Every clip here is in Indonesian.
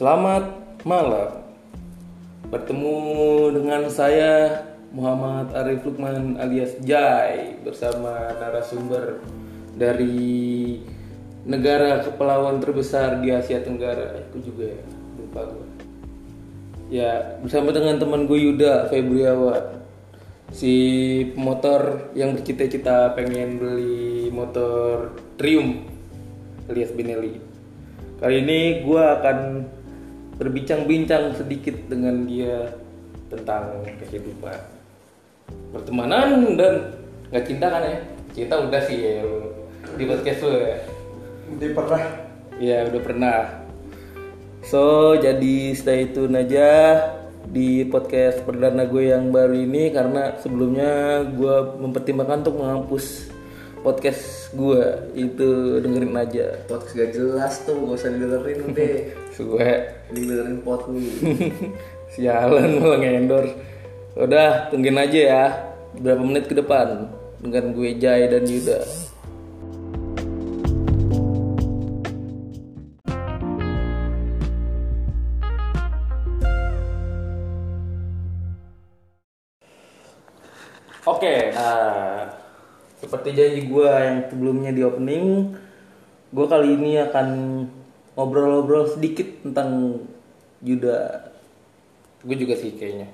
Selamat malam. Bertemu dengan saya Muhammad Arif Lukman alias Jai bersama narasumber dari negara kepulauan terbesar di Asia Tenggara. Aku juga ya, lupa gue. Ya, bersama dengan teman gue Yuda Febriawan. Si pemotor yang bercita-cita pengen beli motor Triumph alias Benelli. Kali ini gue akan berbincang-bincang sedikit dengan dia tentang kehidupan pertemanan dan nggak cinta kan ya? Cinta udah sih ya di podcast lu ya. Udah pernah. Ya udah pernah. So jadi stay tune aja di podcast perdana gue yang baru ini karena sebelumnya gue mempertimbangkan untuk menghapus podcast gue itu dengerin aja. Podcast gak jelas tuh gak usah didengerin deh gue didengerin pot nih Sialan malah ngendor. Udah, tungguin aja ya. Berapa menit ke depan dengan gue Jai dan Yuda. Oke, nah, seperti janji gue yang sebelumnya di opening, gue kali ini akan ngobrol-ngobrol sedikit tentang Yuda. Gue juga sih kayaknya.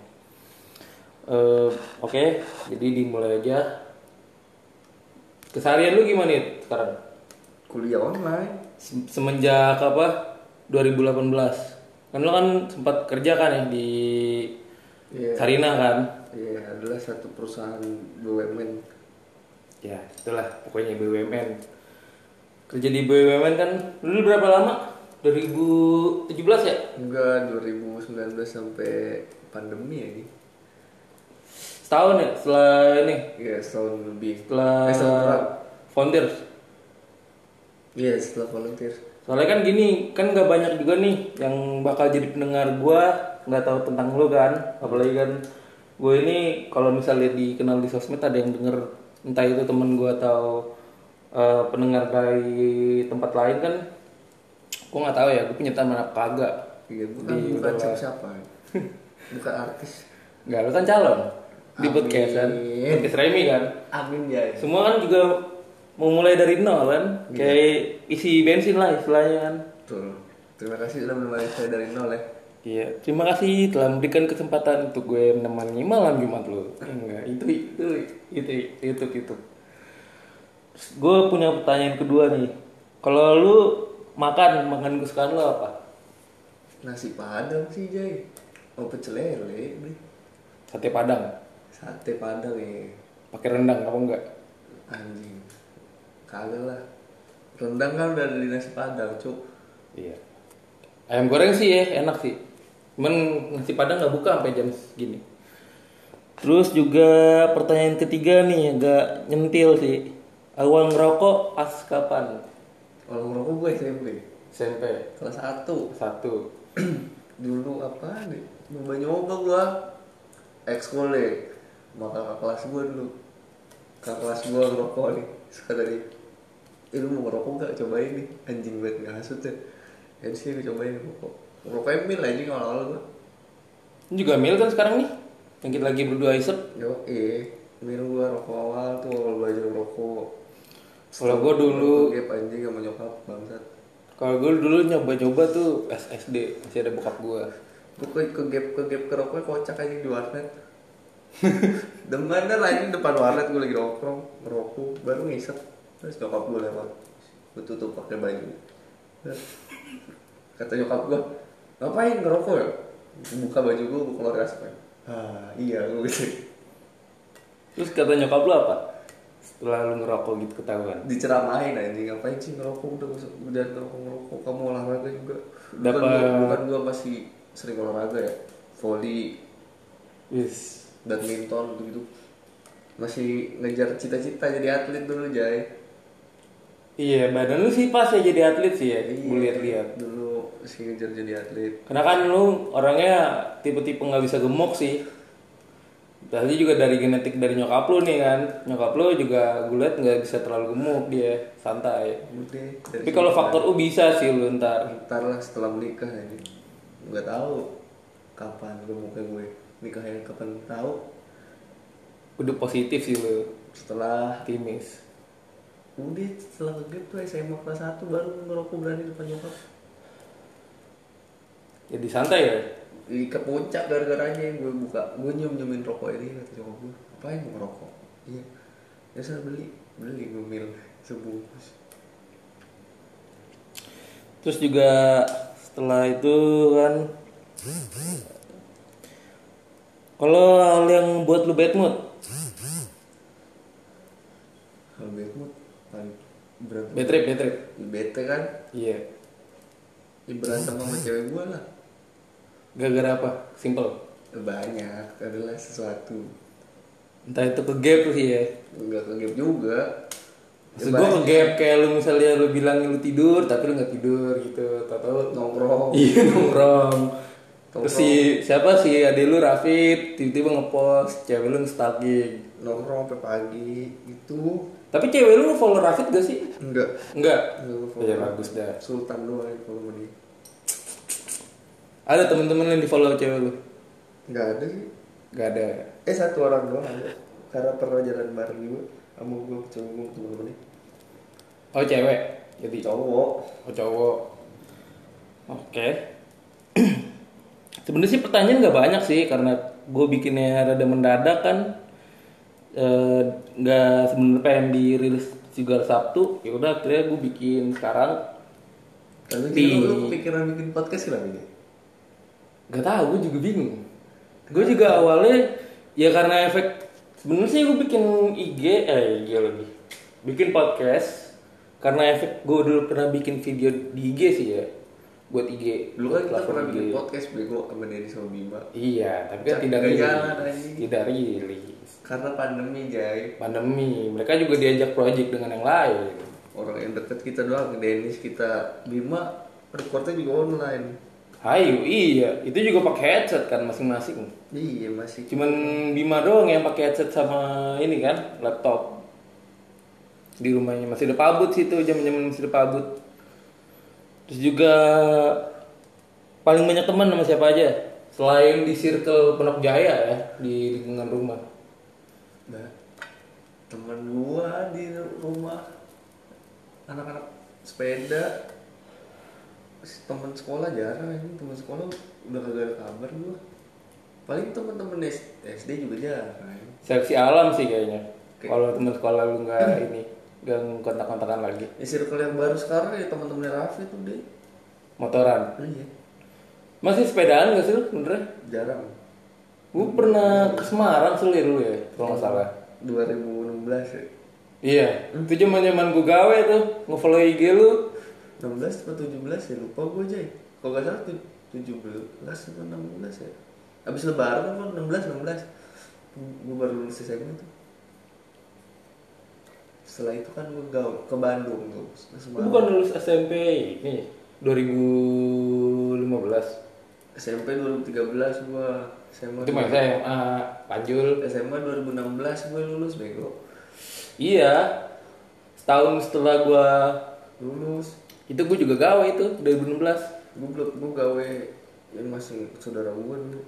Eh, Oke, jadi dimulai aja. Keseharian lu gimana nih sekarang? kuliah online Se- Semenjak apa? 2018. Kan lu kan sempat kerja kan ya di Iya. Sarina kan? Iya adalah satu perusahaan BUMN Ya, itulah pokoknya BUMN. Kerja di BUMN kan dulu berapa lama? 2017 ya? enggak 2019 sampai pandemi ya nih Setahun ya setelah ini, Iya setahun lebih setelah Eh, setahun kurang. founders. Iya setelah volunteer Soalnya kan gini, kan gak banyak juga nih yang bakal jadi pendengar gua nggak tahu tentang lu kan. Apalagi kan gue ini kalau misalnya dikenal di sosmed ada yang denger entah itu temen gua atau eh, pendengar dari tempat lain kan. Gue nggak tahu ya, gue punya teman apa kagak. Iya bukan Di bukan udahlah. siapa-siapa Bukan artis Nggak, lu kan calon di podcast kan. Podcast Remy kan. Amin ya Semua kan juga mau mulai dari nol kan. Kayak isi bensin lah istilahnya kan. Betul Terima kasih sudah menemani saya dari nol ya Iya, terima kasih telah memberikan kesempatan untuk gue menemani malam Jumat lo. Enggak, itu itu itu itu itu. Gue punya pertanyaan kedua nih. Kalau lu makan makan kesukaan lu apa? Nasi padang sih Jay Oh pecel lele Sate Padang. Sate padang ya Pakai rendang apa enggak? Anjing Kagak lah Rendang kan udah ada di nasi padang cuk Iya. Ayam goreng sih ya, enak sih. Cuman nasi Padang nggak buka sampai jam segini. Terus juga pertanyaan ketiga nih agak nyentil sih. Awal ngerokok pas kapan? Kalau ngerokok gue SMP SMP Kelas 1 satu. Dulu apa nih Nyoba-nyoba gue Ekskul deh Maka kakak kelas gue dulu. Kakak kelas gue ngerokok nih. Suka tadi Eh lu mau ngerokok gak? Cobain nih. Anjing banget gak hasut ya. Ya sih gue cobain ngerokok. Ngerokoknya mil aja awal-awal gue Ini juga mil kan sekarang nih. Yang kita lagi berdua isep. Yo eh Mil gue rokok awal tuh awal belajar ngerokok Kalau gue dulu, Gap anjing sama nyokap bangsat. Kalau gue dulu nyoba-nyoba tuh SSD masih ada bokap gue. Gue ke, ke gap ke gap ke rokoknya kocak aja di warnet. Demen dah lagi depan warnet gue lagi nongkrong ngerokok baru ngisep. Terus nyokap gue lewat gue tutup pakai baju. Kata nyokap gue ngapain ngerokok ya? Buka baju gue gue keluar asap ah. Iya gue gitu. Terus kata nyokap lu apa? Setelah lu ngerokok gitu ketahuan. diceramahin anjing ngapain sih ngerokok udah udah ngerokok ngerokok kamu olahraga juga bukan Dapat- gua, bukan gua masih sering olahraga ya volley Wis. badminton gitu masih ngejar cita-cita jadi atlet dulu Jay Iya, badan lu sih pas ya jadi atlet sih ya. Iya. Gue lihat-lihat. dulu masih ngejar jadi atlet Karena kan lu orangnya tipe-tipe nggak bisa gemuk sih. Tadi juga dari genetik dari nyokap lu nih kan. Nyokap lu juga gue liat nggak bisa terlalu gemuk dia, santai. udah dari Tapi kalau faktor U bisa sih lu ntar. ntar lah setelah menikah ya nggak tahu kapan gue mau kayak gue. Nikahnya kapan tahu? Udah positif sih lu. Setelah optimis. Udah setelah tuh SMA kelas 1 baru ngerokok berani depan nyokap. Jadi santai ya ke puncak gara-garanya gue buka gue nyium nyiumin rokok ini kata nyokap gue ngapain mau ngerokok? Iya. Ya saya beli beli ngemil sebungkus. Terus juga setelah itu kan kalau hal yang buat lu bad mood? Hal bad mood paling berantem bad trip bad trip. Bete kan? Iya. Ya berantem sama cewek gue lah gara-gara apa? Simple? Banyak adalah sesuatu. Entah itu ke gap sih ya. Nggak ke gap juga. Maksud gue ke gap kayak lu misalnya lu bilang lu tidur tapi lu nggak tidur gitu. Tau nongkrong. Iya nongkrong. Terus si siapa si ade lu Rafid. Tiba-tiba ngepost cewek lu stalking nongkrong sampai pagi itu tapi cewek lu follow Rafid gak sih? Enggak enggak Enggak, ya bagus dah. Sultan doang yang follow dia ada temen-temen yang di follow cewek lu? Nggak ada sih. Gak ada. Eh satu orang doang ada. Karena pernah jalan bareng juga sama gue cewek gue temen-temennya oh cewek? Jadi cowok. Oh cowok. Oke. Sebenarnya sih pertanyaan nggak banyak sih karena gue bikinnya rada mendadak kan. Eh, nggak sebenarnya pengen dirilis juga Sabtu. Ya udah akhirnya gue bikin sekarang. Tapi Di- lu kepikiran bikin podcast kenapa ini Gak tau, gue juga bingung. Gue juga awalnya ya karena efek sebenarnya sih gue bikin IG eh IG lagi, bikin podcast karena efek gue dulu pernah bikin video di IG sih ya, buat IG. dulu kan kita pernah IG. bikin podcast bego sama Denny sama Bima Iya, tapi kan tidak rilis. Tidak rilis. karena pandemi jay Pandemi, mereka juga diajak project dengan yang lain. orang yang deket kita doang Dennis kita Bima recordnya juga online Hayu, iya, itu juga pakai headset kan masing-masing. iya masih Cuman Bima doang yang pakai headset sama ini kan, laptop. Di rumahnya masih ada pabut sih itu, jam-jam masih ada pabut. Terus juga paling banyak teman sama siapa aja? Selain di circle Penok Jaya ya, di lingkungan rumah. Nah, teman gua di rumah anak-anak sepeda teman sekolah jarang ini teman sekolah udah kagak ada kabar gua paling teman-teman SD juga jarang Seleksi alam sih kayaknya. Kalau teman sekolah lu nggak ini, nggak kontak-kontakan lagi. ya circle yang baru sekarang ya teman-teman Raffi tuh deh Motoran. iya Masih sepedaan gak sih lu benernya? jarang Gue pernah ke Semarang sih dulu ya, kalau nggak salah. 2016 ya Iya, itu zaman zaman gue gawe tuh, nge-follow IG lu. 16 atau 17 ya lupa gua aja kalau gak salah tuh 17 atau 16 ya. Abis lebaran apa 16 16 gua baru lulus SMA tuh. Setelah itu kan gua gaul ke Bandung tuh bukan lulus SMP ini 2015. SMP 2013 gua SMA Itu mah SMA, Panjul. SMA 2016 gua lulus bego. Iya. Setahun setelah gua lulus itu gue juga gawe itu 2016. gua belum gua gawe yang masih saudara gua dulu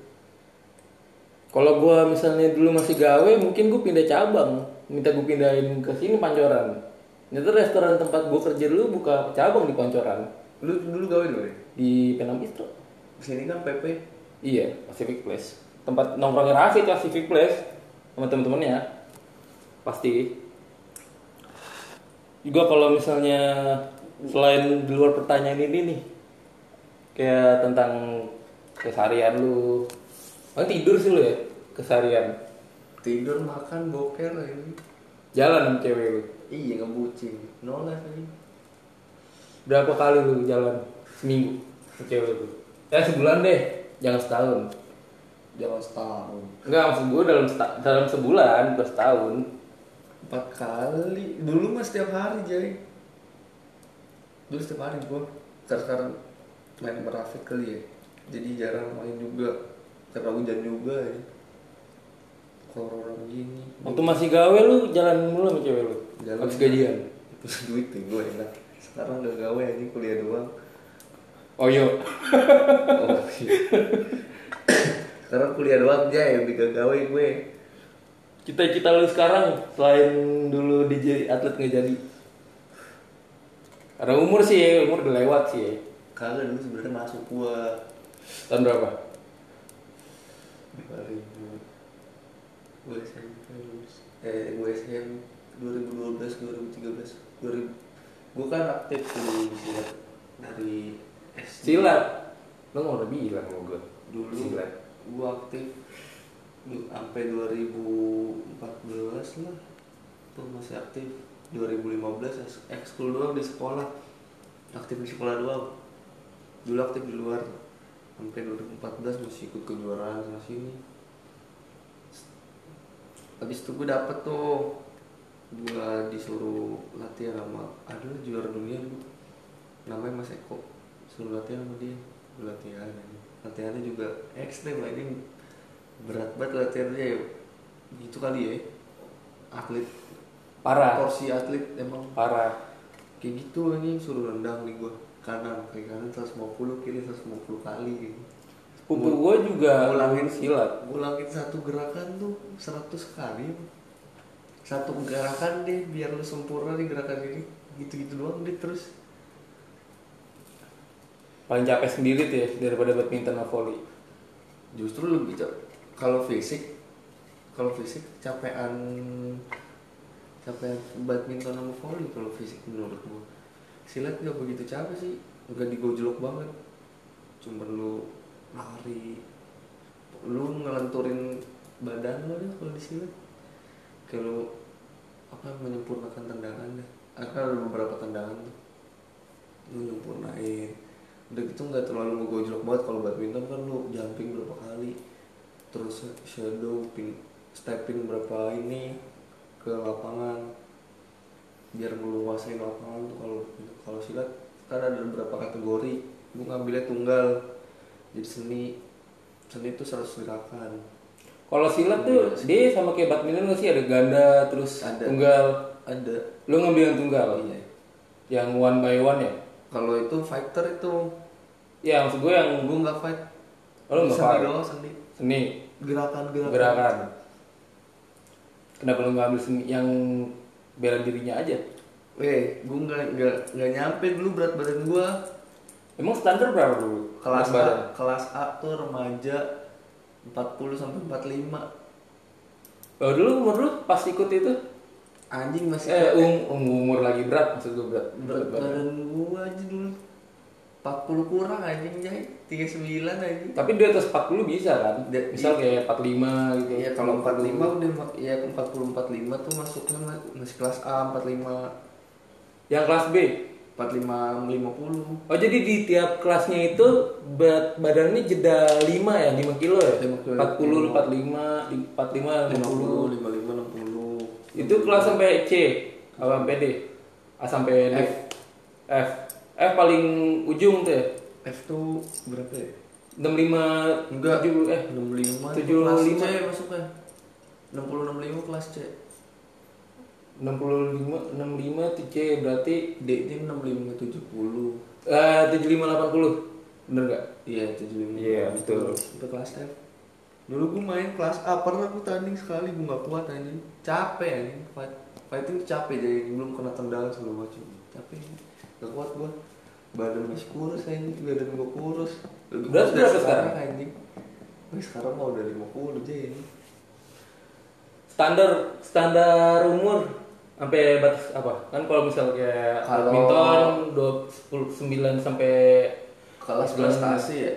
Kalau gua misalnya dulu masih gawe, mungkin gue pindah cabang, minta gue pindahin ke sini Pancoran. Ternyata restoran tempat gue kerja dulu buka cabang di Pancoran lu dulu gawe dulu ya di Penam Bistro. sini kan PP Iya, Pacific Place. Tempat nongkrongnya Raffi itu Pacific Place sama temen-temennya. Pasti. Juga kalau misalnya selain di luar pertanyaan ini nih, kayak tentang keseharian lu, paling tidur sih lu ya keseharian. tidur makan boker ini Jalan sama cewek lu. iya ngebucin no life ini Berapa kali lu jalan seminggu sama cewek lu? Ya sebulan deh, jangan setahun. jangan setahun Enggak, maksud gue dalam seta- dalam sebulan, bukan setahun. empat kali dulu mah setiap hari jay dulu setiap hari gua sekarang sekarang main merafik kali ya jadi jarang main juga karena hujan juga ya orang gini Waktu masih gawe lu jalan mulu sama cewek lu? Jalan. Habis gajian? itu duit tuh gue enak sekarang udah gawe aja kuliah doang Oyo. oh iya sekarang kuliah doang aja yang bikin gawe gue Cita-cita lu sekarang selain dulu DJ atlet nggak jadi? Karena umur sih ya, umur udah lewat sih ya. kagak dulu sebenarnya masuk gua Tahun berapa? 2000 gue SMP lulus eh gue SMP 2012 2013 2000 gue kan aktif di silat dari SD Silat. Lu nggak udah bilang sama gue. dulu Silat. gue aktif sampai 2014 lah tuh masih aktif 2015 es- ekskul doang di sekolah. Aktif di sekolah doang. Dulu aktif di luar. Sampai 2014 masih ikut kejuaraan sana sini. Habis itu gue dapet tuh gue disuruh latihan sama ada juara dunia dulu namanya Mas Eko. Suruh latihan sama dia. Gue latihan. Latihannya juga ekstrem lah ini berat banget latihannya. Ya gitu kali ya atlet Parah. porsi atlet emang Parah. kayak gitu ini suruh nendang nih gue kanan kaki kanan 150 kiri 150 kali gitu. Gue juga Ngulangin silat. ngulangin satu gerakan tuh 100 kali satu gerakan deh biar lu sempurna nih gerakan ini gitu-gitu doang deh terus Paling capek sendiri tuh ya daripada badminton sama volley. justru lebih cap- kalau fisik kalau fisik capean capean badminton sama volley kalau fisik menurut gua? Silat nggak begitu capek sih. Nggak digojlok banget. Cuma lu lari. Lu ngelenturin badan lu deh kalau di silat. Kalau apa menyempurnakan tendangan deh. Akan ada beberapa tendangan tuh. Lu nyempurnain. Udah gitu nggak terlalu ngegojlok banget. Kalau badminton kan lu jumping berapa kali. Terus shadow pin stepping berapa ini ke lapangan biar meluasain lapangan tuh kalau kalau silat kan ada beberapa kategori gue ngambilnya tunggal jadi seni seni itu 100 gerakan Kalau silat tuh dia sama kayak badminton nggak sih ada ganda terus Ada. tunggal. ada Lu ngambil yang tunggal. iya Yang one by one ya? kalau itu fighter itu Ya maksud gue yang gue nggak fight Oh, lu nggak seni fight? doang seni seni gerakan gerakan gerakan. Kenapa lu nggak ambil yang bela dirinya aja? Weh, gue nggak nggak nggak nyampe dulu berat badan gue Emang standar berapa dulu? kelas Berat A kelas A tuh remaja 40 sampai 45 Oh dulu umur lu pas ikut itu? anjing masih Eh kayak- um, um- umur lagi berat maksud gue berat. berat badan gue aja dulu 40 kurang anjing jahit 39 anjing Tapi di atas 40 bisa kan? Misal kayak 45 gitu. Iya kalau 45 udah ya 40 45 tuh masuknya ma- masih kelas A 45 Yang kelas B. 45 50 Oh jadi di tiap kelasnya itu berat badannya jeda 5 ya, 5 kilo ya? 5 kilo. 40, 45, 45, 50. 50 55 60 Itu kelas sampai C, apa sampai D? A sampai D. F. F. F paling ujung tuh ya. F tuh berapa ya? 65 Enggak. 70 eh 65 75. kelas C masuknya 60 65 kelas C 65 65 tuh C berarti D nya 65 70 eh 75 80. Bener gak? Iya 75 Iya, betul. Itu kelas F Dulu gue main kelas A pernah gue tanding sekali gue gak kuat anjing Capek anjing Fight, Fighting capek jadi belum kena tendangan sebelum macam Capek Gak kuat gue Badan masih kurus anjing. Badan gue kurus. Lebih Berat berapa sekarang? anjing. Gue sekarang mau udah 50 aja ini. Standar standar umur sampai batas apa? Kan kalau misal kayak Kalau- badminton 29 sampai Kelas prestasi ya?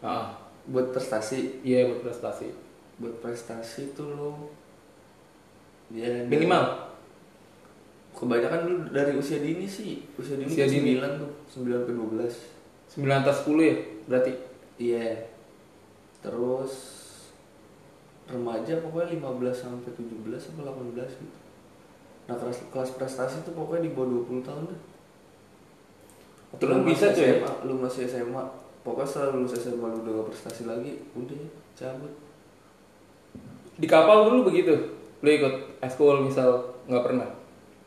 Ah, Buat prestasi? Iya buat prestasi. Buat prestasi tuh lo Ya Minimal Kebanyakan dulu dari usia dini sih Usia dini Usia dini. 9 tuh 9 ke 12 9 atas 10 ya berarti. Iya. Terus remaja pokoknya 15 sampai 17 sampai 18 gitu. Nah, kelas kelas prestasi tuh pokoknya di bawah 20 tahun deh. Atau lu bisa tuh ya? Lu masih SMA. Pokoknya setelah lulus SMA lu udah gak prestasi lagi, udah cabut. Di kapal dulu begitu. Lu ikut eskul misal nggak pernah.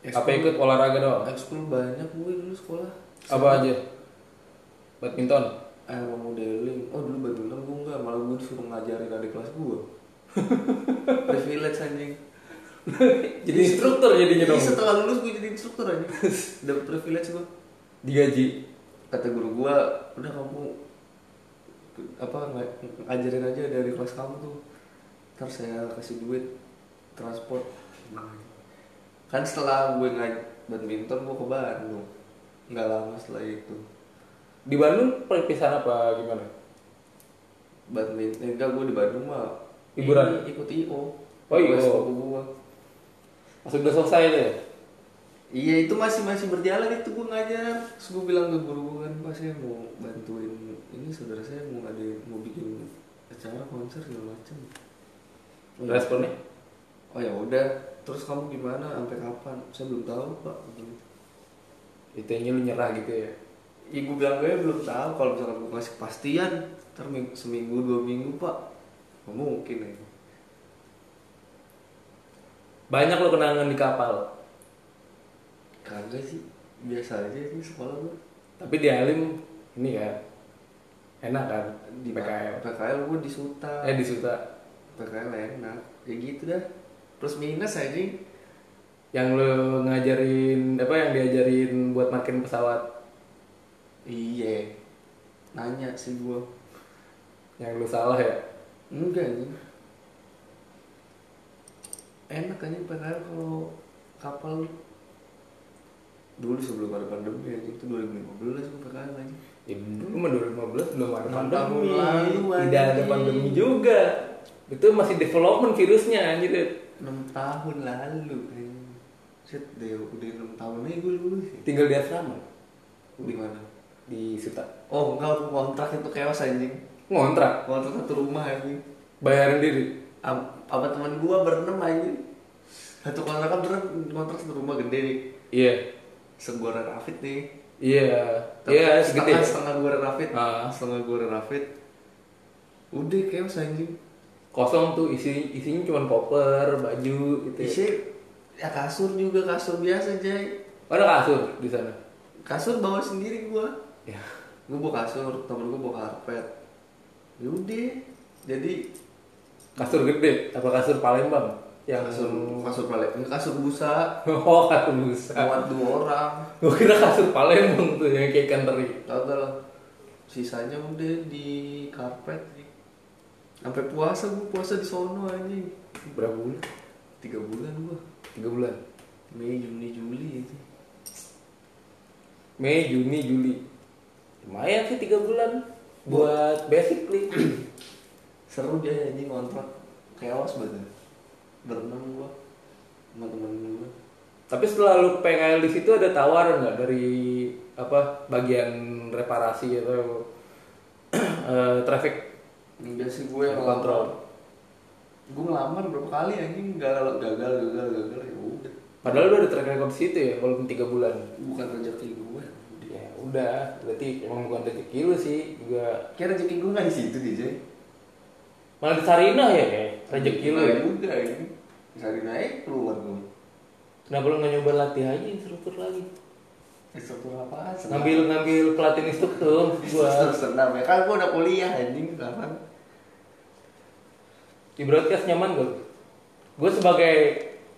Apa Ekskul- ikut olahraga doang? Ekskul banyak gue dulu sekolah. Apa aja? badminton? Emang modeling oh dulu badminton gue enggak malah gue disuruh ngajarin adik kelas gue. Privilege anjing. Jadi instruktur jadinya Jadi dong. setelah lulus gue jadi instruktur aja dapet privilege gue. Digaji? Kata guru gue udah kamu apa nga- ngajarin aja dari kelas kamu tuh. Ntar saya kasih duit transport kan setelah gue ngaj badminton gue ke Bandung. Nggak lama setelah itu. Di Bandung perpisahan apa gimana? Badminton enggak gue di Bandung mah Hiburan? ini ikut IO Oh, IO. sepupu gue masuk udah selesai tuh ya? Iya itu masih masih berjalan. Itu gue ngajar. Terus gue bilang ke guru gue kan Pak saya mau bantuin Ini saudara saya mau ada mau bikin acara konser segala macam. Responnya Oh ya udah. Terus kamu gimana? Sampai kapan? Saya belum tahu pak. Itu lu nyerah gitu ya? Gue bilang gue belum tahu. Kalau misalkan gue kasih kepastian Ntar ming- seminggu dua minggu pak. Nggak mungkin ya. Banyak lo kenangan di kapal. Kagak sih. Biasa aja sih sekolah gue tapi di Alim ini kan enak kan Di PKL PKL gue di Suta. Eh di Suta. PKL enak. Ya gitu dah Plus minus aja yang lo ngajarin apa yang diajarin buat makin pesawat. Iya. Nanya sih gue yang lu salah ya? Enggak nih Enak aja PKL kalau kapal. Dulu sebelum ada pandemi aja Itu 2015 gue PKL aja ya dulu mah 2015 belum ada pandemi. lalu, tidak ada pandemi juga. Itu masih development virusnya anjir 6 tahun lalu kayaknya Set deh udah 6 tahun aja gue lulus ya. Tinggal di asrama? Di mana? di Suta. Oh enggak aku kontrak itu chaos anjing. Ngontrak? Kontrak satu rumah anjing. Bayarin diri? Apa teman gua berenam anjing. Satu kontrak kan kontrak satu rumah gede nih. Iya. Seguaran Rafid nih. Iya. Iya setengah, segede. setengah gue Rafid. Ah. setengah gue Rafid. Udah chaos anjing kosong tuh isi isinya cuma koper baju gitu. Ya. isi ya kasur juga kasur biasa Jay. Oh, ada kasur di sana? Kasur bawa sendiri gua. Ya. Gua bawa kasur temen gua bawa karpet. Yaudah jadi kasur gede apa kasur Palembang? Yang kasur kasur ini kasur busa. Oh kasur busa. Muat dua orang. Gue kira kasur Palembang tuh yang kayak ikan teri. Kagak sisanya udah di karpet sampai puasa gua puasa di sono anjing. Berapa bulan? Tiga bulan gua tiga bulan? Mei Juni Juli itu. Mei Juni Juli. Lumayan sih tiga bulan. Buat basically. Seru dia anjing kontrak chaos banget. Berenam gua. Sama temen gua. Tapi setelah lu PKL di situ ada tawaran nggak dari apa bagian reparasi atau eh, traffic enggak sih gue yang Kontrol. gue ngelamar berapa kali anjing. Gagal gagal gagal gagal ya udah. Padahal lu ada track record situ ya walaupun tiga bulan. Bukan rezeki gue. Ya udah berarti emang bukan rezeki lu sih juga. Kira rezeki gue nggak di situ Jay. malah di Sarinah ya kayak rezeki lu ya? juga ini cari naik keluar gue kenapa lu nggak nyoba latih aja instruktur lagi instruktur apaan? Ngambil ngambil pelatih instruktur buat senam ya kan gue udah kuliah anjing sekarang di broadcast nyaman gak? Gue sebagai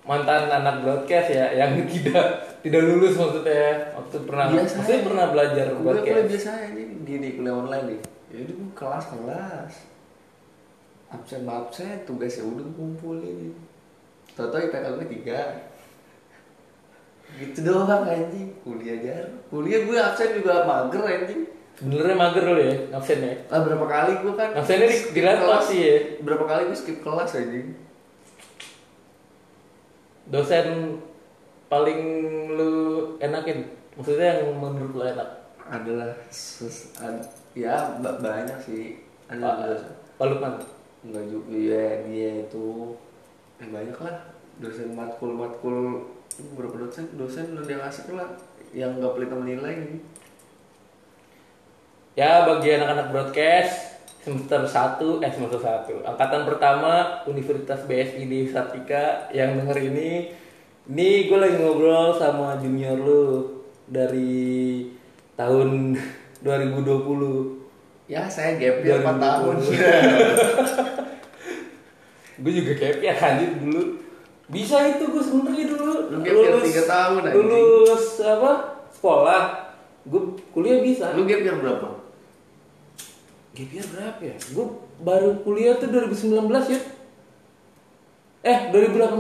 mantan anak broadcast ya yang tidak tidak lulus maksudnya waktu pernah Biasa maksudnya pernah belajar kuliah broadcast. biasa aja di di kuliah online nih. Ya udah gue kelas kelas. Absen absen tugas ya udah kumpulin Toto IPK gue tiga gitu doang anjing. Kuliah jar. Kuliah gue absen juga mager anjing. Sebenarnya mager lu ya absennya. ah berapa kali gue kan Absennya di, di kelas. sih ya. berapa kali gue skip kelas anjing. Dosen paling lu enakin? Maksudnya yang menurut lu enak? Adalah ses, ad- ya ba- banyak sih. Ada Pak Lukman? Enggak juga ya dia itu eh, banyak lah. Dosen matkul matkul berapa dosen dosen udah dia ngasih lah yang nggak pelit sama nilai ini ya bagi anak-anak broadcast semester 1 eh semester 1 angkatan pertama Universitas BSI di Sartika yang denger ini. Ini gue lagi ngobrol sama junior lu dari tahun 2020 Ya saya gap year 4 tahun. gue juga gap year anjir dulu bisa itu gue sebenernya dulu Lu gap year tiga tahun, anjing. lulus apa sekolah gue kuliah bisa Lu gap year berapa? gap year berapa ya gue baru kuliah tuh 2019 ya eh 2018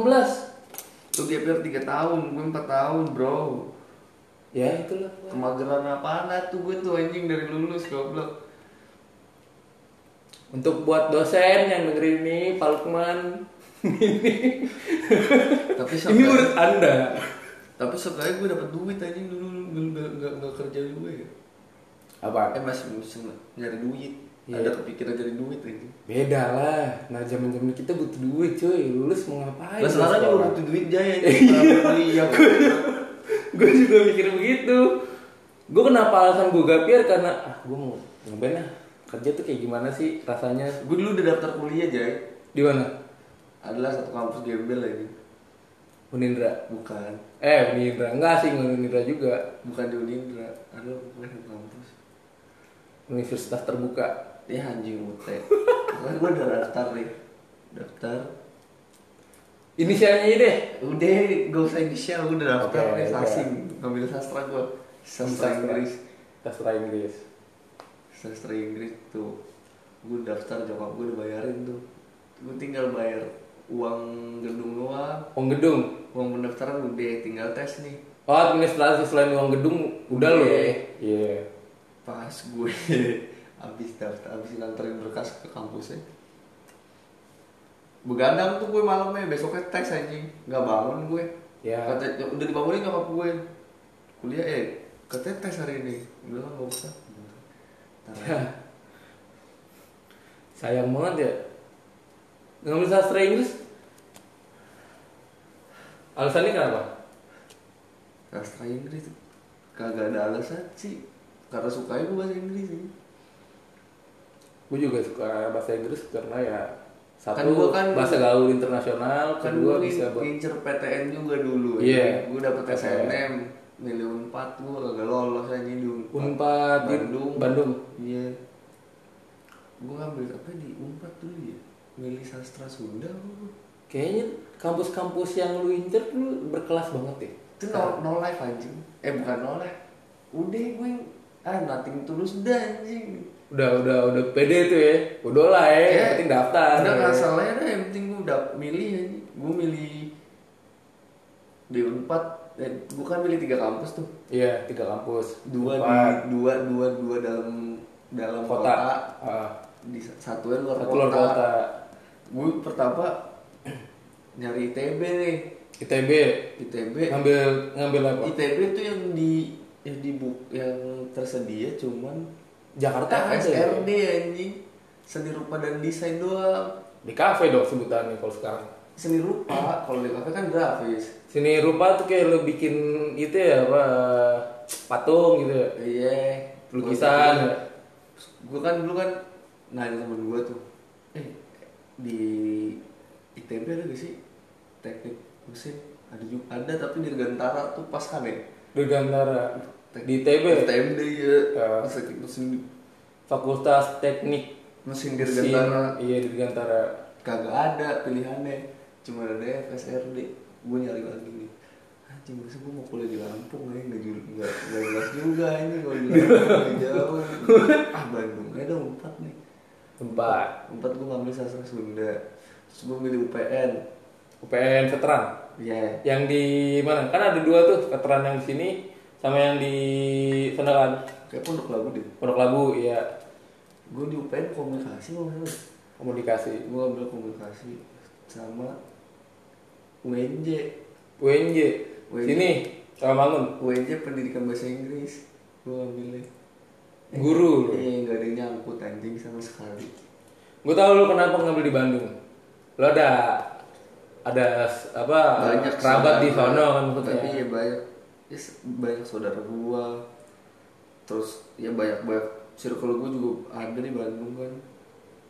Lu gap year 3 tahun, gue 4 tahun, Bro. ya itulah Kemageran apaan tuh gue tuh anjing dari lulus goblok. untuk buat dosen yang dengerin ini Pak Lukman Tapi ini menurut anda tapi sekali gue dapet duit anjing dulu dulu nggak nggak kerja gue ya. apa Eh masih bisa nyari duit. Iya. Ada kepikiran nyari duit anjing. beda lah nah zaman zaman kita butuh duit cuy lulus mau ngapain Lah sekarang juga butuh duit jaya. Kuliah. gue juga mikir begitu gue kenapa alasan gue gapir karena ah gue mau lah kerja tuh kayak gimana sih rasanya Gue dulu udah daftar kuliah jaya. di mana Adalah satu kampus gembel lagi. Unindra Bukan. eh Unindra enggak sih Unindra juga Bukan di Unindra. Ada bukan satu kampus. Universitas terbuka Ya anjing UT. Pokoknya gue udah daftar nih. Daftar. inisialnya aja deh Udah, gak usah inisial, gue udah daftar Oke, nih sasing. Ngambil sastra gue. Sastra Inggris. sastra Inggris Sastra Inggris tuh. Gue daftar jokap gue udah bayarin tuh. Gue tinggal bayar uang gedung doang. uang gedung Uang pendaftaran udah tinggal tes nih. oh administrasi selain uang gedung udah loh Iya. iya Pas gue abis daftar, abis nganterin berkas ke kampusnya. Begadang tuh gue malamnya, besoknya tes anjing. Gak bangun gue. Ya. Kata, udah dibangunin nyokap gue. Kuliah eh, katanya tes hari ini. Udah lah gak usah. Sayang banget ya ngambil sastra Inggris alasannya kenapa Sastra Inggris kagak ada alasan sih. Karena sukanya gue bahasa Inggris sih. gue juga suka bahasa Inggris karena ya satu Kan gua kan- bahasa gaul internasional Kan kedua gue bisa buat ngincer PTN juga dulu. Iya. Gue dapet. SNM. Milih Unpad gue kagak lolos aja di Unpad. Unpad Bandung. Bandung Iya. Gue ngambil apa di Unpad dulu ya? Milih sastra Sunda kayaknya kampus-kampus yang lu incer lu berkelas banget ya Itu no, no life anjing. Eh bukan no life. Udah gue ah nothing tulus dah anjing. udah udah udah pede tuh ya udah lah ya yang penting daftar Udah ya. nggak salah ya dah, yang penting gue udah milih anjing. Gue milih di Unpad. Eh, gue kan milih tiga kampus tuh. iya tiga kampus Dua Unpad, di dua dua dua dalam dalam kota, kota. Ah, Di satunya luar satu kota. luar kota Gue pertama nyari ITB nih. ITB ITB ngambil ngambil apa? ITB tuh yang di yang di bu, yang tersedia cuman Jakarta aja ya? SRD anjing. Seni rupa dan desain doang. Di kafe dong sebutannya kalau sekarang. Seni rupa kalau di kafe kan grafis. Sini rupa tuh kayak lu bikin itu ya apa patung gitu ya? Iya. Lukisan. Gue kan dulu kan nanya temen gue tuh di ITB ada gak sih? Teknik mesin? Ada juga ada tapi di Gantara tuh pas kan ya Dirgantara di ITB ya Ya. Pas teknik mesin Fakultas Teknik mesin Dirgantara iya Dirgantara kagak ada pilihannya. Cuma ada FSRD gue nyari lagi nih. Anjing masa gue mau kuliah di Lampung ya nggak jul- nggak jelas juga ini kalau di Lampung jauh ah Bandung dong empat nih tempat empat gue ngambil sastra Sunda. Terus gue milih UPN UPN Veteran? Ya yang di mana? Kan ada dua tuh veteran yang di sini sama yang di sana kan kayak pondok labu deh. Pondok Labu iya. Gue di UPN komunikasi mau komunikasi. Gue ambil komunikasi sama UNJ UNJ UNJ. sini sama bangun UNJ pendidikan bahasa Inggris. Gue ambilnya guru lu Iya, nggak ada yang nyangkut anjing sama sekali. gue tau lu kenapa ngambil di Bandung lo ada ada apa Banyak kerabat di sono kan maksudnya Tapi ya banyak, ya banyak saudara gua. Terus ya banyak banyak circle gua juga ada di Bandung kan.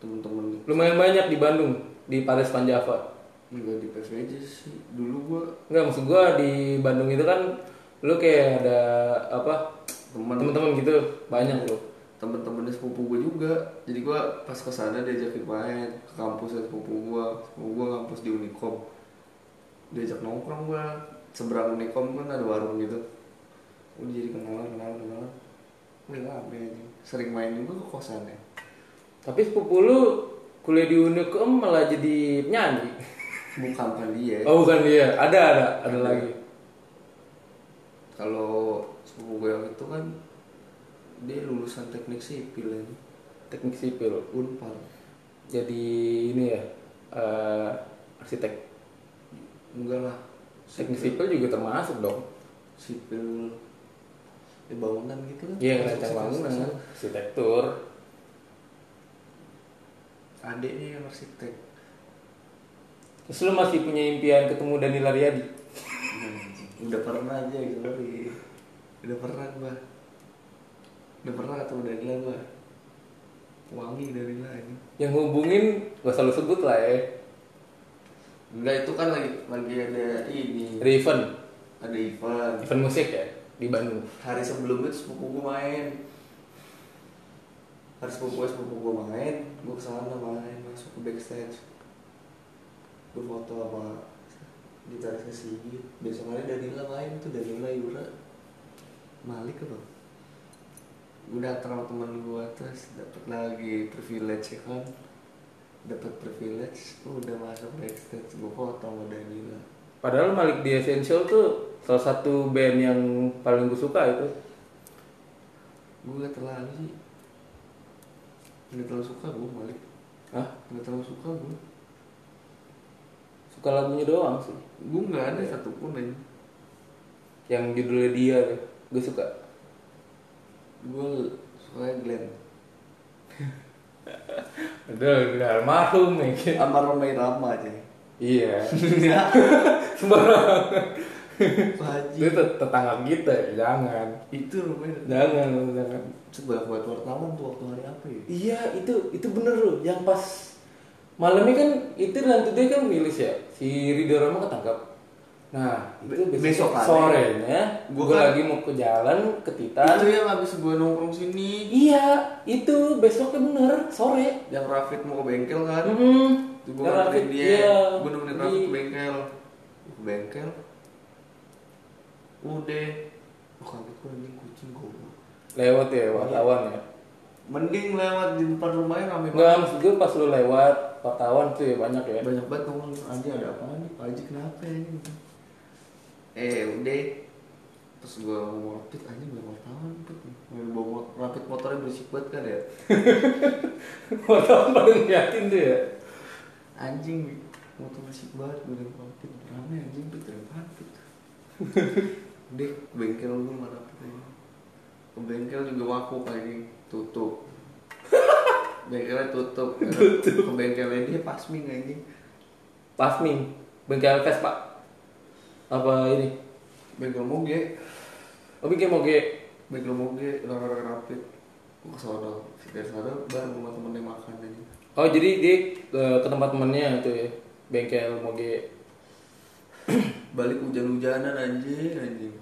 Temen-temen lumayan banyak di Bandung di Paris Panjava enggak di PVJ sih. Dulu gua Enggak maksud gua di Bandung itu kan lu kayak ada apa teman-teman gitu banyak loh. Temen-temennya sepupu gue juga. Jadi gue pas ke sana diajakin main ke kampusnya sepupu gue sepupu gue kampus di Unicom. Diajak nongkrong gue seberang Unicom kan ada warung gitu. Udah jadi kenalan kenalan kenalan. Udah rame aja. Sering main juga ke kosannya. Tapi sepupu lu kuliah di Unicom malah jadi penyanyi? Bukan kan dia. Oh bukan dia. Ada ada ada. lagi. Kalau sepupu gue yang itu kan dia lulusan teknik sipil ini teknik sipil. Unpar jadi ini ya eh, arsitek? Enggak lah. Teknik sipil. juga termasuk dong. Sipil ya bangunan gitu kan? Iya situ, bangunan. arsitektur. Adiknya yang arsitek. Terus lu masih punya impian ketemu Daniel Ariadi udah pernah aja gitu udah pernah gua udah pernah ketemu Danila gua wangi Danila ini yang hubungin gak selalu sebut lah ya enggak itu kan lagi lagi ada ini. Ada event ada event event musik ya di Bandung. Hari sebelumnya tuh sepupu gua main. Hari sepupu gua sepupu gua main gua ke sana main masuk ke backstage. Gua foto sama gitarisnya Sigit. Besok hari Danila main tuh Danila Yura Malik apa? Datang sama temen gue terus dapet lagi privilege ya kan? Dapet privilege udah masuk backstage gue foto sama Danila padahal Malik di Essential tuh salah satu band yang paling gue suka itu. Gue terlalu sih. Gak terlalu suka gue Malik. Hah? gak terlalu suka gue suka lagunya doang sih. Gue gak ada satupun aja yang judulnya dia tuh gue suka. Gue suka Glenn. Udah udah almarhum ya sama Romai Rama aja iya. Sembarang. Itu tet- tetangga kita jangan. Itu Romai jangan jangan. Coba buat wartawan tuh waktu hari apa ya? Iya itu itu bener loh. Yang pas malamnya kan itu nanti dia kan rilis ya? Si Ridho Rama ketangkap nah itu Be- besok, besok sorenya Gua gue kan- lagi mau ke jalan ke Titan itu yang habis gue nongkrong sini. Iya itu besoknya bener sore. Yang Rafid mau ke bengkel kan? Hmm itu gue Rafid, dia. iya. gue nemenin Di- Rafid ke bengkel. Ke bengkel? Udah. Oh kaget gue anjing kucing goblok. Lewat ya wartawan ya? Mending lewat di depan rumahnya rame Enggak, maksud gue pas lu lewat wartawan tuh ya banyak ya. Banyak banget ngomong anjing ada apa nih? Pak Haji kenapa ya ini eh udah. Terus gue ngomong rapid anjing banyak wartawan Put. Mau bawa rapid motornya berisik banget kan ya? Wartawan pada ngeliatin tuh ya? Anjing motor berisik banget gue bilang rapid. Rame anjing pit apaan pit udah ke bengkel gue mana rapid aja ke bengkel juga waku anjing. Tutup. Bengkelnya tutup. Ke bengkelnya dia pasming anjing. Pasming. Bengkel Vespa apa ini? Bengkel moge. Oh bikin moge. Bengkel moge orang-orang rapid gue ke sana dari sana bareng sama temennya makan aja. Oh jadi dia ke, ke tempat temennya itu ya bengkel moge. Balik hujan-hujanan anjing anjing.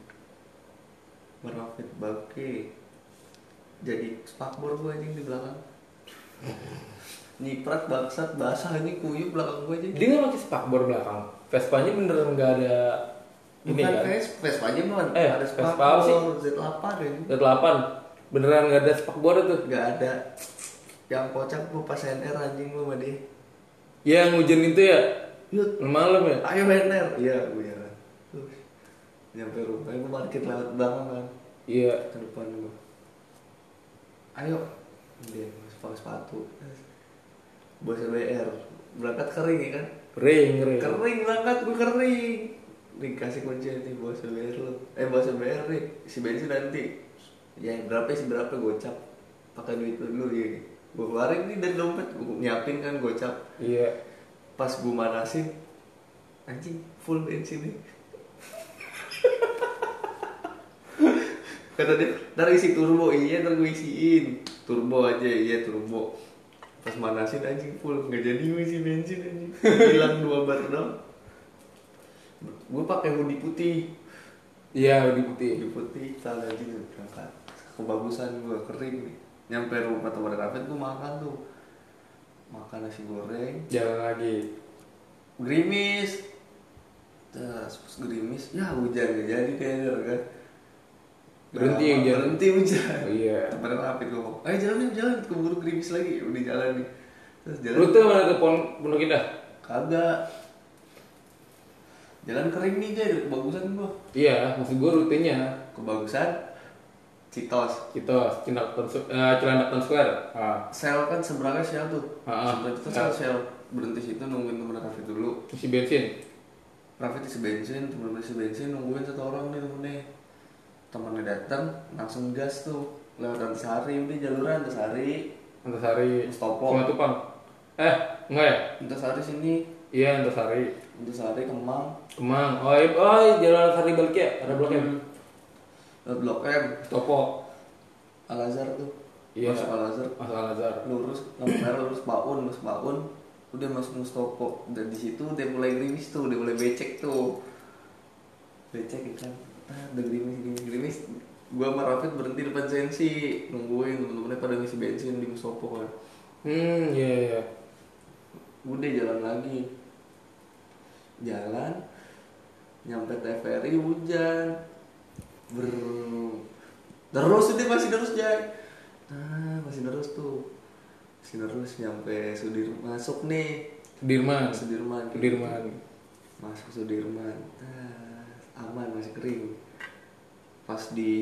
Merapit bangke jadi spakbor gue anjing di belakang. Nyiprat bangsat basah anjing kuyup belakang gue anjing. Dia nggak pakai spakbor belakang. Vespanya bener nggak ada ini bukan kan? Vespa Vespa aja mah Eh, ada Vespa apa sih? spakbor Z8 anjing ada 8 beneran nggak ada spakbor itu nggak ada. Yang kocak gue pas NR anjing gue sama dia. Yang hujan itu ya? Yuk. Malam ya? Ayo NR iya gue Terus, nyampe rumah gue parkir lewat belakang kan iya. Ke depan gue ayo. Dia pakai sepatu. Bos BR berangkat kering ya kan? Kering kering. Kering berangkat gue kering dikasih kunci nih bos BR lo eh bos BR nih si bensin nanti. Ya berapa sih berapa gocap? Pakai duit dulu ya gue keluarin nih dari dompet gue nyiapin kan gocap. Iya. Pas gue manasin anjing full bensin nih. Kata dia ntar isi turbo. Iya ntar gue isiin. Turbo aja iya turbo. Pas manasin anjing full. Nggak jadi gue isi bensin anjing. Hilang dua bar dong gue pakai hoodie putih. Iya di putih. Hoodie putih celana jeans berangkat kebagusan gue kering nih. Nyampe rumah teman Rafid gue makan tuh. Makan nasi goreng. Jalan lagi. Gerimis. Terus pas gerimis ya hujan gak jadi kayaknya kan. Berhenti Nah, hujan. berhenti hujan. Oh, iya. teman Rafid gue ngomong? Ayo jalan nih jalan. Keburu gerimis lagi. Udah jalan nih. Terus jalan. Rute mana ke pon pondok indah? Kagak jalan kering nih jadi kebagusan gua. Iya maksud gue rutenya. Kebagusan? Citos. Itu Cilandak Town Square- eh, Cilandak Town Square. Ah sel kan seberangnya sel tuh. Ah, ah. seberang itu sel sel berhenti situ nungguin temen Raffi dulu. Isi bensin? Raffi isi bensin temen isi bensin nungguin satu orang nih temennya. Temennya datang langsung gas tuh. Lewat Antasari udah jalur Antasari. Antasari. Mustopo. Sungai Tupang. Eh enggak ya? Antasari sini. Iya Antasari. Antasari Kemang Kemang oh iya oh jalan Antasari balik ya ada blok M. Lewat Blok M. Topo. Al Azhar tuh. Iya. masuk Al Azhar Mas Al Azhar lurus lampu merah lurus Baun lurus Baun. Udah masuk Mustopo dan di situ udah mulai gerimis tuh udah mulai becek tuh. Becek kan ah udah gerimis gerimis gerimis. Gua sama Rafid berhenti depan sensi. Nungguin temen-temennya pada ngisi bensin di Mustopo kan. Hmm iya iya. Udah jalan lagi. Jalan nyampe TVRI hujan. Ber terus udah masih terus jay. Nah masih terus tuh. Masih terus nyampe Sudirman masuk nih. Sudirman. Sudirman. Sudirman. Masuk Sudirman. Nah, aman masih kering. Pas di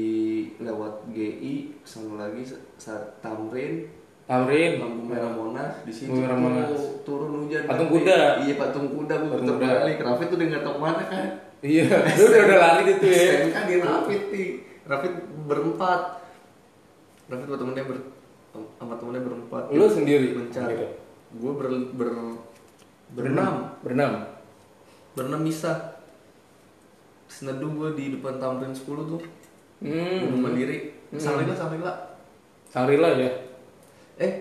lewat GI sana lagi saat Tamrin. Tamrin. Lampu merah Monas di situ merah Monas. turun hujan Patung Raffi. kuda. iya patung kuda gue putar balik. Raffi tuh udah nggak tahu mana kan iya. Lu udah udah lari gitu ya? STNK di Raffi nih. Raffi berempat. Raffi sama temennya ber sama temennya berempat. Lu sendiri? Mencari. Gitu. gue ber, ber berenam. Berenam? Berenam bisa. Seneduh gue di depan Tamrin 10 tuh. Hmm. Gunung Mandiri. Hmm. Sarila Sarila. Sarila ya? Eh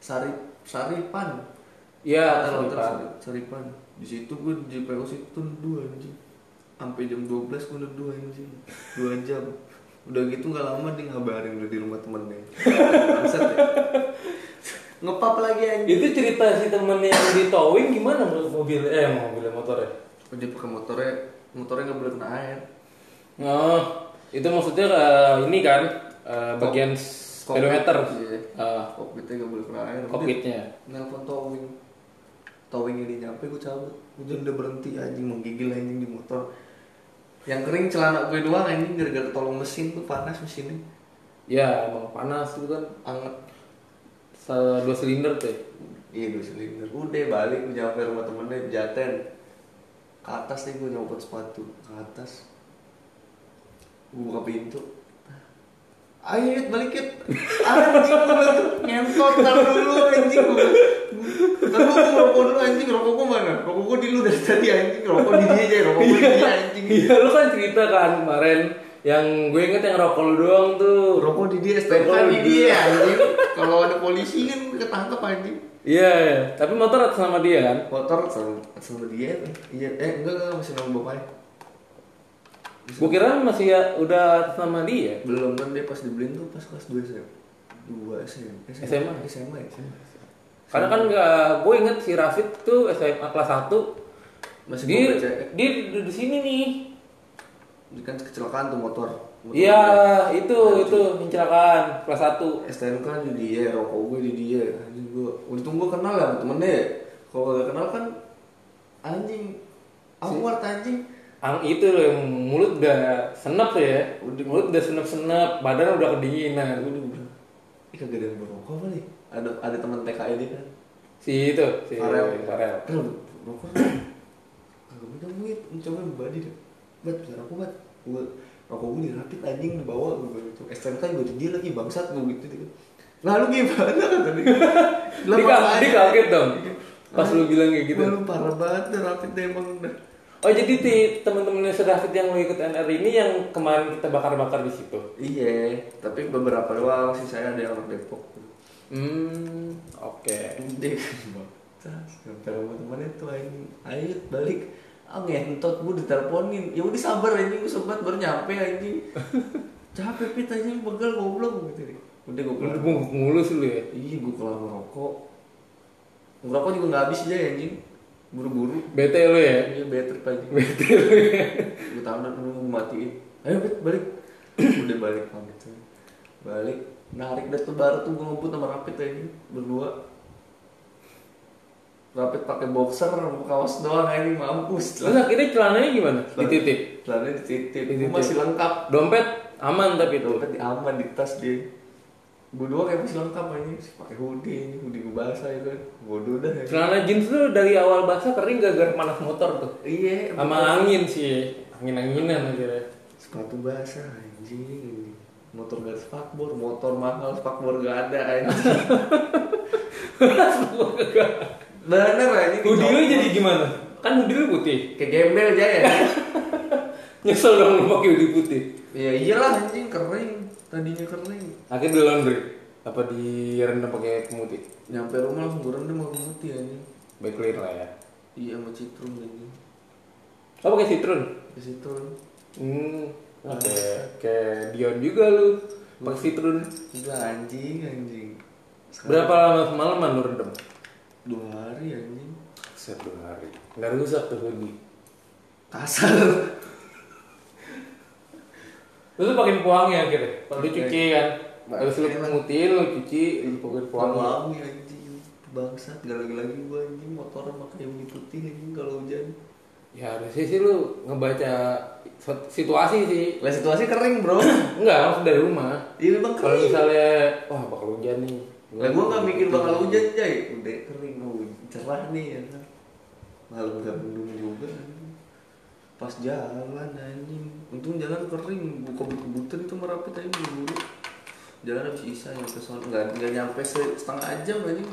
Sari Saripan. Iya Saripan. Sari- Saripan. Di situ gue di PO situ dua anjing. Sampai jam 12 gue udah dua anjing. Dua jam. Udah gitu nggak lama dia ngabarin udah di rumah temennya. Bangsat ya. Ngepap lagi anjing. itu cerita si temen yang di towing gimana menurut mobil eh mobil motor ya Dia pakai motornya, motornya nggak boleh kena air. oh itu maksudnya eh, ini kan eh, bagian speedometer Iya. Eh, Kokpitnya nggak boleh kena air. Kokpitnya Nelpon towing. Towing ini nyampe gue cabut. Hujan udah berhenti anjing menggigil anjing di motor. Yang kering celana gue doang anjing gara-gara tolong mesin tuh panas mesinnya. ya emang panas itu kan Anget. Dua silinder tuh ya. Iya dua silinder. Udah balik gue nyampe rumah temennya Jaten. Ke atas nih gue nyopot sepatu ke atas. Gue buka pintu. Ayo Yud, balik Yud. Anjing gue ngentot tar dulu anjing gue. Ntar gue mau rokok dulu anjing, rokok gue mana? Rokok gue di lu dari tadi anjing, rokok di dia aja, rokok gue di dia anjing. iya lu kan cerita kan kemarin yang gue inget yang rokok lu doang tuh Rokok di dia, STNK Rokok di di dia anjing. Kalau ada polisi kan ketangkep anjing. iya iya. tapi motor atas nama dia kan motor sama, sama dia iya eh enggak enggak masih nama bapaknya gue kira masih ya udah atas nama dia. Belum kan dia pas dibeliin tuh pas kelas 2 SM 2 SM SMA. SMA ya karena kan nggak gue inget si Rafid tuh SMA kelas 1 masih dia, bawa BCE. dia di, di sini nih. Dia kan kecelakaan tuh motor. Iya itu itu kecelakaan kelas 1 STNK di dia rokok gue di dia. Anjing gue untung gue kenal lah sama temennya. Kalau gak kenal kan anjing awkward anjing Ang itu loh yang mulut udah senep tuh ya. Udah. mulut udah senep senep badan udah kedinginan. Udah bilang ih kagak ada yang berokok apa nih? Ada ada teman TKI dia kan? Si itu si Farel. Farel. Kan rokok Kagak punya duit Mencoba membadi deh. Bat bisa rokok bat. Gue Rokok gue dirapit anjing dibawa. Gue gitu STNK gue di dia lagi bangsat Gue gitu gitu. Lalu gimana? Kata dia. Lah, dia, kaget dong. Pas lu bilang kayak gitu. Lu parah banget deh emang. Dah oh jadi ti temen-temennya si Rafid yang mau ikut NR ini yang kemarin kita bakar-bakar di situ? Iya Tapi beberapa doang. Sih saya ada yang orang Depok. Hmm oke. Dia Sampai rumah temannya tuh anjing Ayo balik. Ah ngentot gue diteleponin. Ya udah sabar anjing gue sempat baru nyampe anjing. Capek pit aja pegal goblok gitu deh. Udah gue kelar mulus lu ya. iya gue kelar ngerokok. Ngerokok juga nggak habis aja anjing buru-buru Bete lu ya. iya better aja Bete lu ya. gue tahan dulu gue matiin ayo bet balik udah balik pamit tuh balik narik dah tuh baru tuh gue ngebut sama rapid aja berdua rapid pakai boxer kaos doang ini mampus Terus akhirnya celananya gimana? Dititip. celananya dititip gue Dititip. masih lengkap Dompet aman tapi itu. dompet aman di tas dia Bodoh kayak masih lengkap aja pakai hoodie ini hoodie gue basah ya kan bodoh dah ya. Celana jeans tuh dari awal basah kering gara-gara panas motor tuh. iya Sama angin sih. Angin-anginan akhirnya. sepatu basah anjing motor gak spakbor motor mahal spakbor gak ada anjing bener anjing Hoodie lu jadi gimana? Kan hoodie lu putih. kayak gembel aja ya Nyesel dong lu pakai hoodie putih. ya iyalah anjing kering tadinya kering Akhirnya di laundry. Apa direndam pakai pemutih? nyampe rumah langsung gue rendam putih anjing Baik clear lah ya. iya sama citrum anjing Oh pakai citron. ke situ Hmm. Nah, kayak kayak Dion juga lu. Pakai citron. enggak anjing anjing Berapa lama semalaman lu rendam? dua hari anjing Set dua hari. Nggak rusak tuh hoodie. kasar Lu tuh pakai pewangi akhirnya. Lu Pakai. cuci kan. Terus lu pemutih, lu cuci, lu pakai pewangi. wangi anjing bangsat gak lagi-lagi gua anjing motor pakai yang putih anjing kalau hujan Ya harusnya sih lu ngebaca situasi sih. lah situasi kering bro Enggak, langsung dari rumah. iya memang Kalau misalnya, wah bakal hujan nih. lah gua gak mikir bakal hujan jay udah kering cerah nih ya kan malam gak mendung juga. Pas jalan anjing untung jalan kering gua kebut-kebutan itu merapit aja buru-buru jalan habis isa nyampe sono nggak nggak nyampe se- setengah jam anjing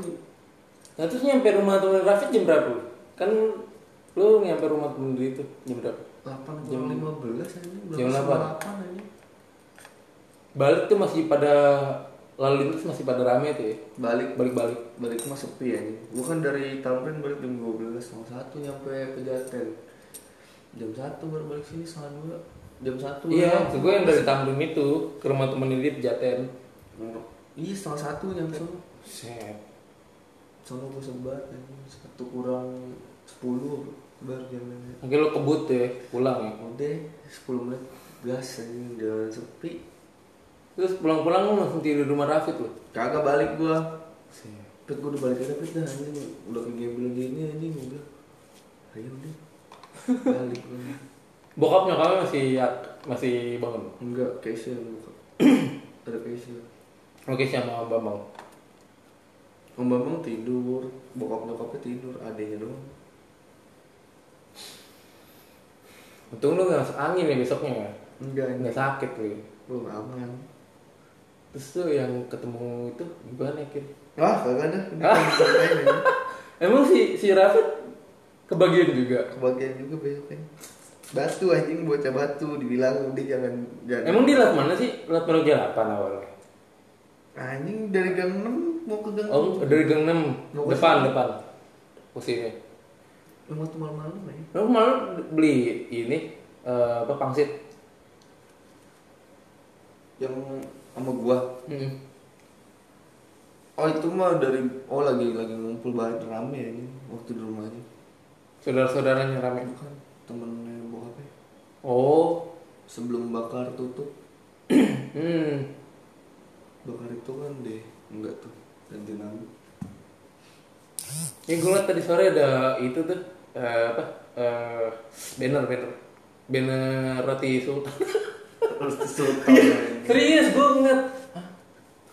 Nah terus nyampe rumah temen Rafid jam berapa? Kan lu nyampe rumah temen lu itu jam berapa? delapan Jam- lima belas anjing jam delapan. anjing Balik tuh masih pada lalu lintas masih pada rame tuh ya. balik Balik-balik. balik mah sepi ya gua kan dari Tamrin balik jam 12 setengah satu nyampe Pejaten jam satu baru balik sini setengah dua jam satu Iya, maksud gue yang dari Tamrin itu ke rumah temen ini di Pejaten. iya setengah satu nyampe sono Set. sono gua sebat anjing. satu kurang sepuluh baru jalannya Akhirnya lu kebut ya, pulang ya. udah 10 menit gas anjing jalan sepi Terus pulang-pulang lu langsung tidur di rumah Rafid lu. kagak balik gua Set. Pet gua udah balik aja Pet dah anjing udah gembel gini anjing udah ayo udah balik Bokap nyokapnya masih masih bangun. enggak Keisha yang buka ada Keisha Oke sama Bambang. Om Bambang tidur bokap nyokapnya tidur adenya doang Untung lu gak masuk angin ya besoknya ya. enggak Nggak sakit lu. belum aman Terus tuh yang ketemu itu gimana Kir? ah kagak ada Emang si si Rafid kebagian juga. kebagian juga besoknya batu anjing bocah batu dibilang udah jangan jangan Emang dia lewat mana sih? Lewat Menuju 8 awalnya. anjing dari gang 6 mau ke gang Oh, dari gang 6 Mau ke depan sini. depan. Posisinya. lu mau tuh malam-malam ya Lu malah beli ini eh, apa pangsit? yang sama gua Hmm. oh itu mah dari oh lagi lagi ngumpul banyak rame ya ini waktu di rumah aja Saudara-saudaranya rame. bukan temennya bokapnya Oh. sebelum bakar tutup Hmm. bakar itu kan deh enggak tuh ganti nama Ya gue liat tadi sore ada itu tuh eh, apa? Eh, banner banner banner roti sultan. terus sultan Serius gue ngeliat.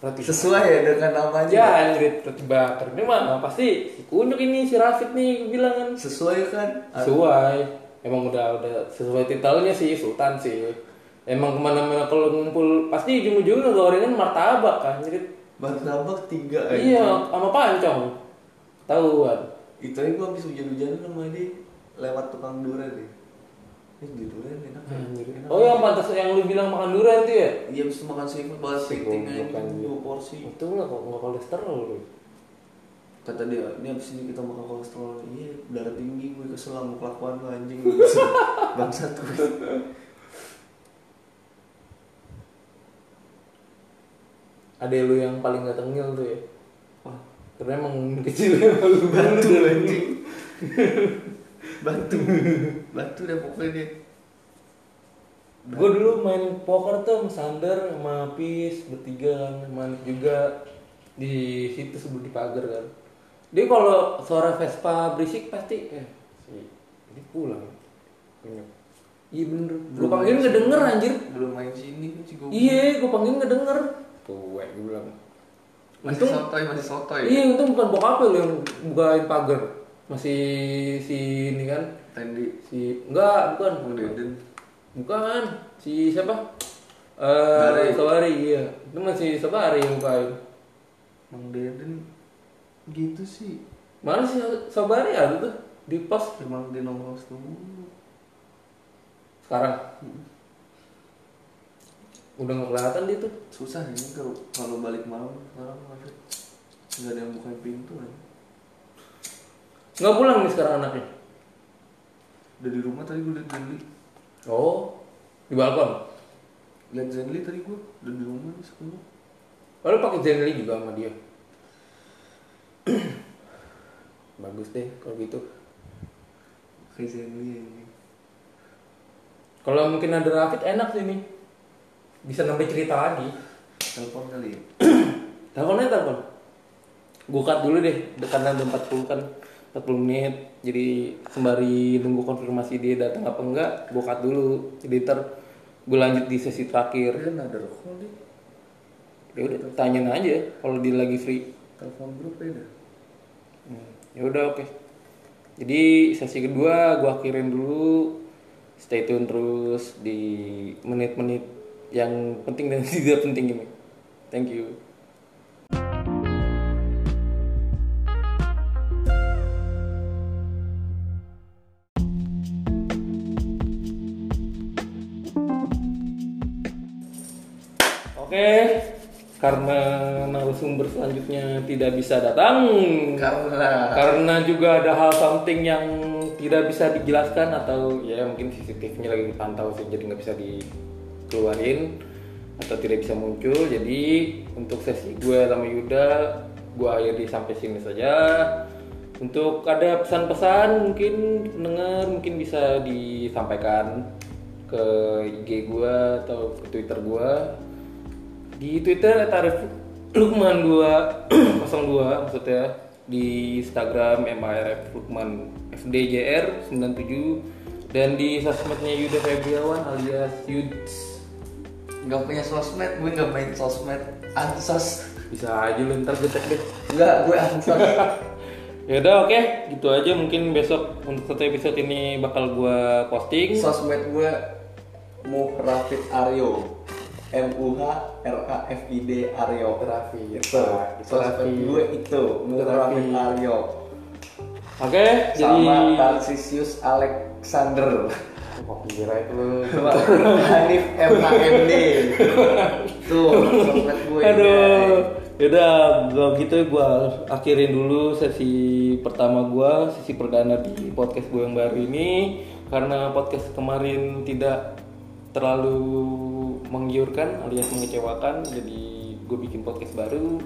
Roti sesuai ya dengan namanya. Ya anjir roti bakar Ini mah pasti si kunyuk ini si Rafid nih gue bilang kan. Sesuai kan? Sesuai. Emang udah udah sesuai titelnya sih Sultan sih. Emang ke mana-mana kalau ngumpul Pasti ujung-ujungnya gorengan martabak kan Jadi martabak tiga aja Iya sama pancong. Tahuan itu aja gua habis hujan-hujanan sama dia lewat tukang durian deh ini di durian enak ya. Oh yang pantas yang lu bilang makan durian tuh ya? Iya itu makan seafood banget anjing. dua porsi. Itu lah kok nggak kolesterol lu kata dia ini abis ini kita makan kolesterol. Iya darah tinggi gue kesel sama kelakuan lu anjing. Bangsat gue. Ada lu yang paling gak tengil tuh ya? Wah, karena emang kecilnya malu batu banget anjing. Batu. Batu dah pokoknya dia. gue dulu main poker tuh sama Sander sama Pis bertiga kan main juga di situ sebelum di pagar kan dia kalau suara Vespa berisik pasti eh si ini pulang Ingat. iya bener gue panggilin nggak denger anjir Belum main sini kan sih gue. iya gue panggilin nggak denger tuh gue bilang Masih Untung- sotoy, masih sotoy. iya untung bukan bokap lu yang bukain pagar masih si ini kan Tendi. si enggak bukan Bang Deden. Bukan, si siapa? Eh, Sobari, iya. Itu masih Sobari yang bukain. Bang Deden gitu sih. Mana sih Sobari ada tuh di pos Emang dia nongkrong dulu. sekarang. Udah nggak kelihatan dia tuh. Susah ini kalau kalau balik malam sekarang nggak ada yang bukain pintu kan. Nggak pulang nih sekarang anaknya. Udah di rumah tadi gue liat Zenly. Oh, di balkon. Liat Zenly tadi gue udah di rumah di sekolah. Lalu pakai Zenly juga sama dia. Bagus deh kalau gitu. Kayak Zenly ini. Kalau mungkin ada Rafid enak sih nih. Bisa nambah cerita lagi. Telepon kali ya. Teleponnya telepon. Gue cut dulu deh, karena udah 40 kan 40 menit. Jadi sembari nunggu konfirmasi dia datang apa enggak, gue cut dulu. Jadi ntar gue lanjut di sesi terakhir. Dia ada call nih. Ya udah, tanyain aja kalau dia lagi free. Telepon grup beda. Hmm, ya udah oke. Jadi sesi kedua gue akhirin dulu. Stay tune terus di menit-menit yang penting dan tidak penting ini. Thank you. Karena narasumber selanjutnya tidak bisa datang, Karena. Karena juga ada hal something yang tidak bisa dijelaskan atau ya mungkin CCTV-nya lagi dipantau sih jadi nggak bisa dikeluarin atau tidak bisa muncul. Jadi untuk sesi gue sama Yuda gue akhiri sampai sini saja. Untuk ada pesan-pesan mungkin pendengar mungkin bisa disampaikan ke IG gue atau ke Twitter gue di Twitter Tarif Lukman 2 02 maksudnya di Instagram MARF Lukman FDJR 97 dan di sosmednya Yuda Febriawan alias Yuds nggak punya sosmed, gue nggak main sosmed. Ansos. bisa aja lu ntar gue cek deh Enggak, gue ansos. ya udah oke gitu aja mungkin besok untuk satu episode ini bakal gua posting sosmed gue Muhrafid Aryo. M U H R A F I D Aryo. Raffi Itu. Sosmed gue itu Muhrafid Aryo. oke jadi Sama Tarsisius Alexander. Wah, kira itu lu Hanif MHMD. Tuh, sosmed gue. Aduh, yaudah gua gitu gua akhirin dulu sesi pertama gua, sesi perdana di podcast gue yang baru ini karena podcast kemarin tidak terlalu menggiurkan alias mengecewakan, jadi gue bikin podcast baru.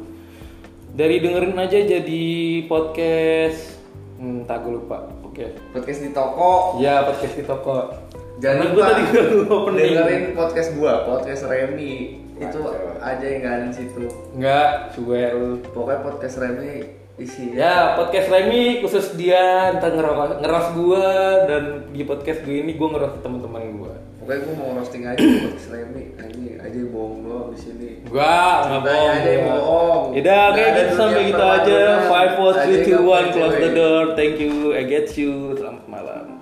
Dari dengerin aja jadi podcast, hmm, tak gue lupa. Oke. Podcast di toko. Ya podcast di toko. Jangan Karena gue lupa tadi opening. dengerin podcast gua, podcast Remy. Itu aja yang gak ada di situ. Enggak, cuek lu. Pokoknya podcast Remy isinya Ya, podcast Remy khusus dia ntar ngeros, ngeros gua dan di podcast gue ini gua ngeros teman-teman gua. Pokoknya gue mau roasting aja podcast Remy. Aja aja bohong doang di sini. Gua nggak bohong. aja, bohong. Yaudah, oke Nggak ada gitu sampai gitu aja. permaluan. Five, four, Aja three, two, nggak one, punya close the door. Thank you, I get you. Selamat malam.